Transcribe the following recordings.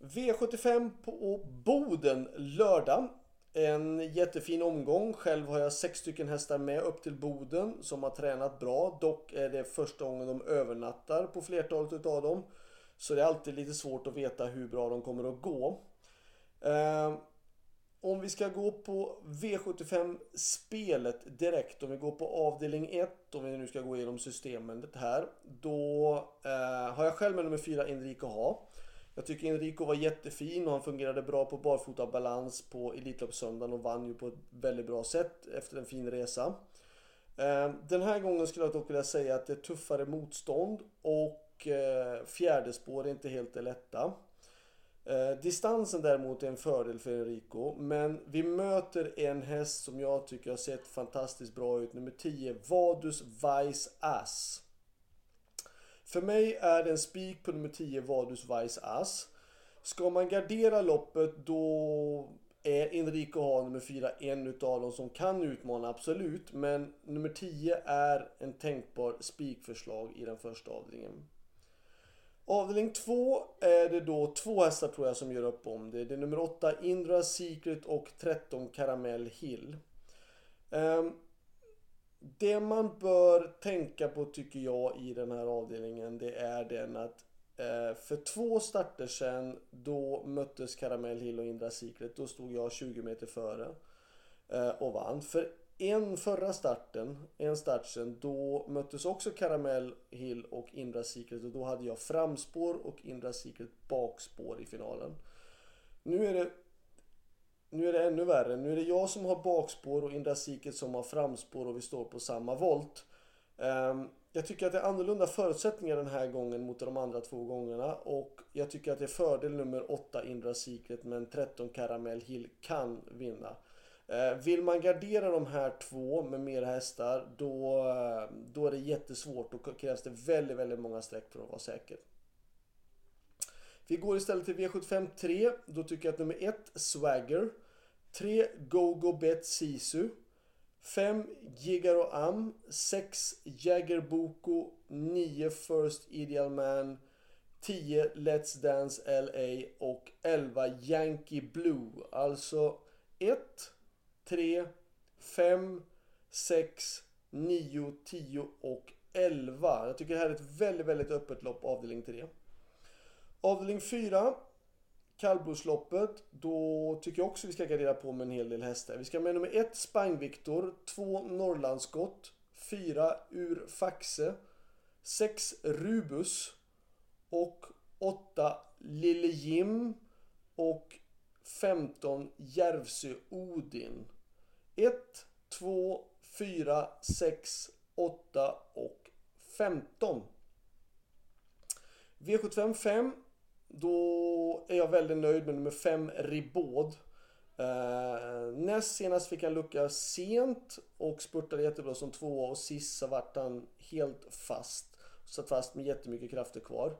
V75 på Boden lördag. En jättefin omgång. Själv har jag sex stycken hästar med upp till Boden som har tränat bra. Dock är det första gången de övernattar på flertalet utav dem. Så det är alltid lite svårt att veta hur bra de kommer att gå. Eh, om vi ska gå på V75 spelet direkt. Om vi går på avdelning 1. Om vi nu ska gå igenom systemet här. Då eh, har jag själv med nummer 4 Enrico Ha. Jag tycker Enrico var jättefin och han fungerade bra på barfota balans på Elitloppssöndagen och vann ju på ett väldigt bra sätt efter en fin resa. Eh, den här gången skulle jag dock vilja säga att det är tuffare motstånd och eh, fjärde spår är inte helt det lätta. Eh, distansen däremot är en fördel för Enrico. Men vi möter en häst som jag tycker har sett fantastiskt bra ut. Nummer 10, Vadus Vice Ass. För mig är det en spik på nummer 10, Vadus Vice Ass. Ska man gardera loppet då är Enrico ha nummer 4 en utav dem som kan utmana absolut. Men nummer 10 är en tänkbar spikförslag i den första avdelningen. Avdelning 2 är det då två hästar tror jag som gör upp om det. Det är nummer 8 Indra Secret och 13 Caramel Hill. Um, det man bör tänka på tycker jag i den här avdelningen det är den att eh, för två starter sen då möttes Caramel Hill och Indra Secret. Då stod jag 20 meter före eh, och vann. För en förra starten, en start sen, då möttes också Caramel Hill och Indra Secret och då hade jag framspår och Indra Secret bakspår i finalen. Nu är det nu är det ännu värre. Nu är det jag som har bakspår och Indra Secret som har framspår och vi står på samma volt. Ehm, jag tycker att det är annorlunda förutsättningar den här gången mot de andra två gångerna och jag tycker att det är fördel nummer 8 Indra Secret men 13 Caramel Hill kan vinna. Ehm, vill man gardera de här två med mer hästar då, då är det jättesvårt. Då krävs det väldigt, väldigt många streck för att vara säker. Vi går istället till V75 3. Då tycker jag att nummer 1 Swagger. 3 Gogo Bet Sisu. 5 Gigaro Am. 6 Jagger Boko. 9 First Ideal Man. 10 Let's Dance LA och 11 Yankee Blue. Alltså 1 3, 5, 6, 9, 10 och 11. Jag tycker det här är ett väldigt, väldigt öppet lopp, avdelning 3. Avdelning 4, kallblodsloppet. Då tycker jag också vi ska gardera på med en hel del hästar. Vi ska med nummer 1 Spang 2 Norrlandsskott, 4 Ur Faxe, 6 Rubus och 8 Lille Jim och 15 Järvsö Odin. 1, 2, 4, 6, 8 och 15. V75 5. Då är jag väldigt nöjd med nummer 5 Ribaud. Uh, eh, näst senast fick han lucka sent och spurtade jättebra som tvåa och sist så vart han helt fast. Satt fast med jättemycket krafter kvar.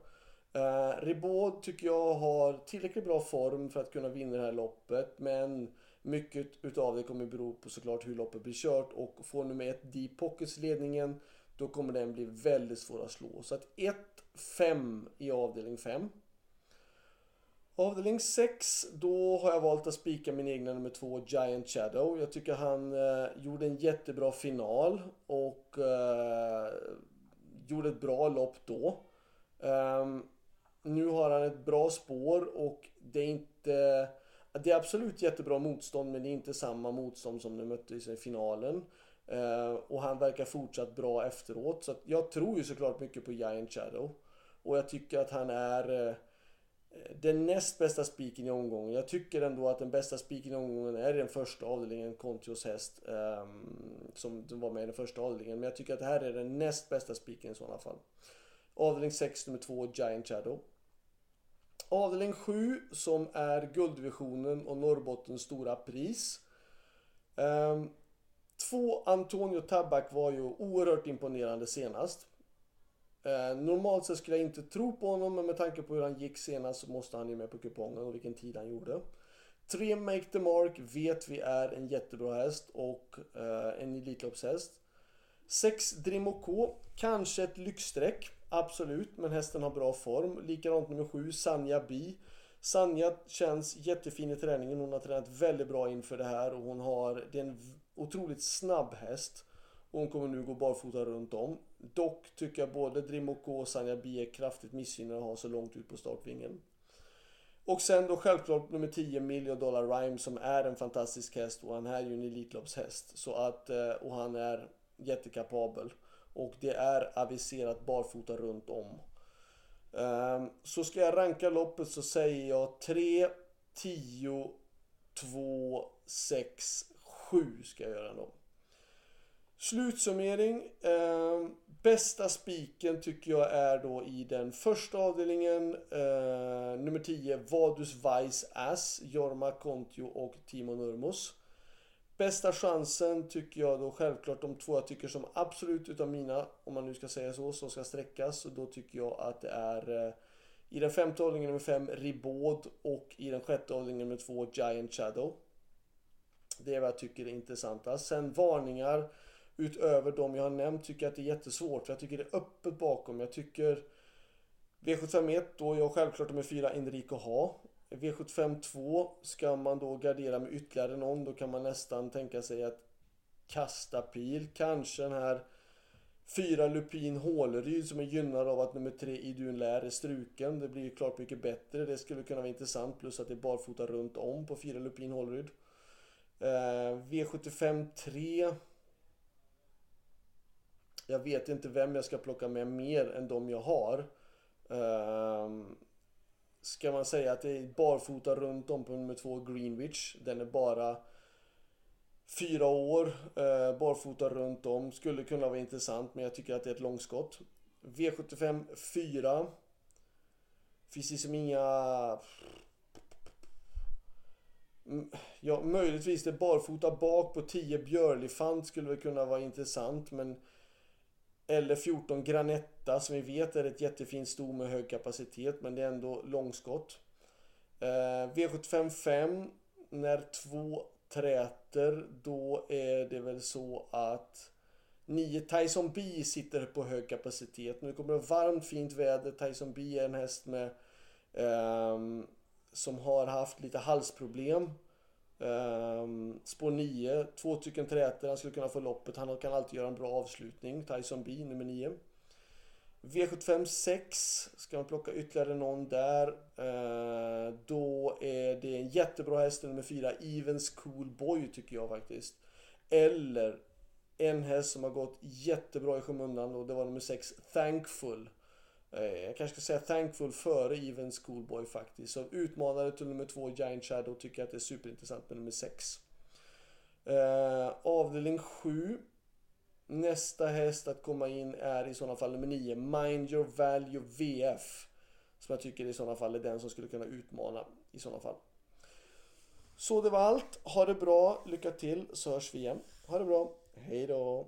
Eh, uh, Ribaud tycker jag har tillräckligt bra form för att kunna vinna det här loppet men mycket utav det kommer bero på såklart hur loppet blir kört och får nummer ett Deep Pockets ledningen då kommer den bli väldigt svår att slå. Så att 1-5 i avdelning 5. Avdelning 6, då har jag valt att spika min egna nummer 2 Giant Shadow. Jag tycker han eh, gjorde en jättebra final och eh, gjorde ett bra lopp då. Um, nu har han ett bra spår och det är inte det är absolut jättebra motstånd men det är inte samma motstånd som de mötte i finalen. Uh, och han verkar fortsatt bra efteråt. Så jag tror ju såklart mycket på Giant Shadow. Och jag tycker att han är uh, den näst bästa spiken i omgången. Jag tycker ändå att den bästa spiken i omgången är den första avdelningen, Kontios häst. Um, som var med i den första avdelningen. Men jag tycker att det här är den näst bästa spiken i sådana fall. Avdelning 6, nummer 2, Giant Shadow. Avdelning 7 som är Guldvisionen och Norrbottens stora pris. Um, två Antonio Tabak var ju oerhört imponerande senast. Eh, normalt sett skulle jag inte tro på honom men med tanke på hur han gick senast så måste han ju med på kupongen och vilken tid han gjorde. 3 Make the Mark vet vi är en jättebra häst och eh, en Elitloppshäst. 6 Drimo kanske ett lyxstreck. Absolut, men hästen har bra form. Likadant nummer 7, Sanja Bi. Sanja känns jättefin i träningen. Hon har tränat väldigt bra inför det här och hon har, det är en otroligt snabb häst. Och hon kommer nu gå barfota runt om. Dock tycker jag både Drimoko och Sanja B är kraftigt missgynnade att ha så långt ut på startvingen. Och sen då självklart nummer 10 Million Dollar Rhyme som är en fantastisk häst och han är ju en Elitloppshäst. Så att, eh, och han är jättekapabel. Och det är aviserat barfota runt om. Ehm, så ska jag ranka loppet så säger jag 3, 10, 2, 6, 7 ska jag göra då. Slutsummering. Eh, bästa spiken tycker jag är då i den första avdelningen. Eh, nummer 10, Vadus Vice Ass, Jorma Kontio och Timo Nurmos. Bästa chansen tycker jag då självklart de två jag tycker som absolut utav mina, om man nu ska säga så, som ska sträckas. Och då tycker jag att det är eh, i den femte avdelningen nummer 5 Ribaud och i den sjätte avdelningen nummer 2 Giant Shadow. Det är vad jag tycker är intressantast. Sen varningar utöver de jag har nämnt tycker jag att det är jättesvårt. För jag tycker det är öppet bakom. Jag tycker V751 då jag självklart nummer 4 Enrico ha. V75 2 ska man då gardera med ytterligare någon. Då kan man nästan tänka sig att kasta pil. Kanske den här Fyra Lupin Håleryd som är gynnad av att nummer 3 Idun Lär är struken. Det blir ju klart mycket bättre. Det skulle kunna vara intressant. Plus att det är barfota runt om på Fyra Lupin Håleryd. Eh, V75 3 jag vet inte vem jag ska plocka med mer än de jag har. Um, ska man säga att det är barfota runt om på nummer två Greenwich. Den är bara fyra år. Uh, barfota runt om. Skulle kunna vara intressant men jag tycker att det är ett långskott. V75 4. Finns liksom inga... Mm, ja, möjligtvis det barfota bak på 10 Björlifant skulle väl kunna vara intressant men eller 14 Granetta som vi vet är ett jättefint sto med hög kapacitet men det är ändå långskott. Eh, V75 5 när två träter då är det väl så att 9 Tyson B sitter på hög kapacitet. Nu kommer det varmt fint väder. Tyson B är en häst med eh, som har haft lite halsproblem. Um, spår 9, två stycken träter, han skulle kunna få loppet. Han kan alltid göra en bra avslutning. Tyson B, nummer 9. V75 6, ska man plocka ytterligare någon där. Uh, då är det en jättebra häst, nummer 4, Evens Cool Boy tycker jag faktiskt. Eller en häst som har gått jättebra i skymundan och det var nummer 6, Thankful. Eh, jag kanske ska säga Thankful före Even Schoolboy faktiskt. Så utmanare till nummer två Giant Shadow tycker jag att det är superintressant med nummer 6. Eh, avdelning 7. Nästa häst att komma in är i sådana fall nummer 9 Mind Your Value VF. Som jag tycker i sådana fall är den som skulle kunna utmana i sådana fall. Så det var allt. Ha det bra, lycka till så hörs vi igen. Ha det bra, hej då!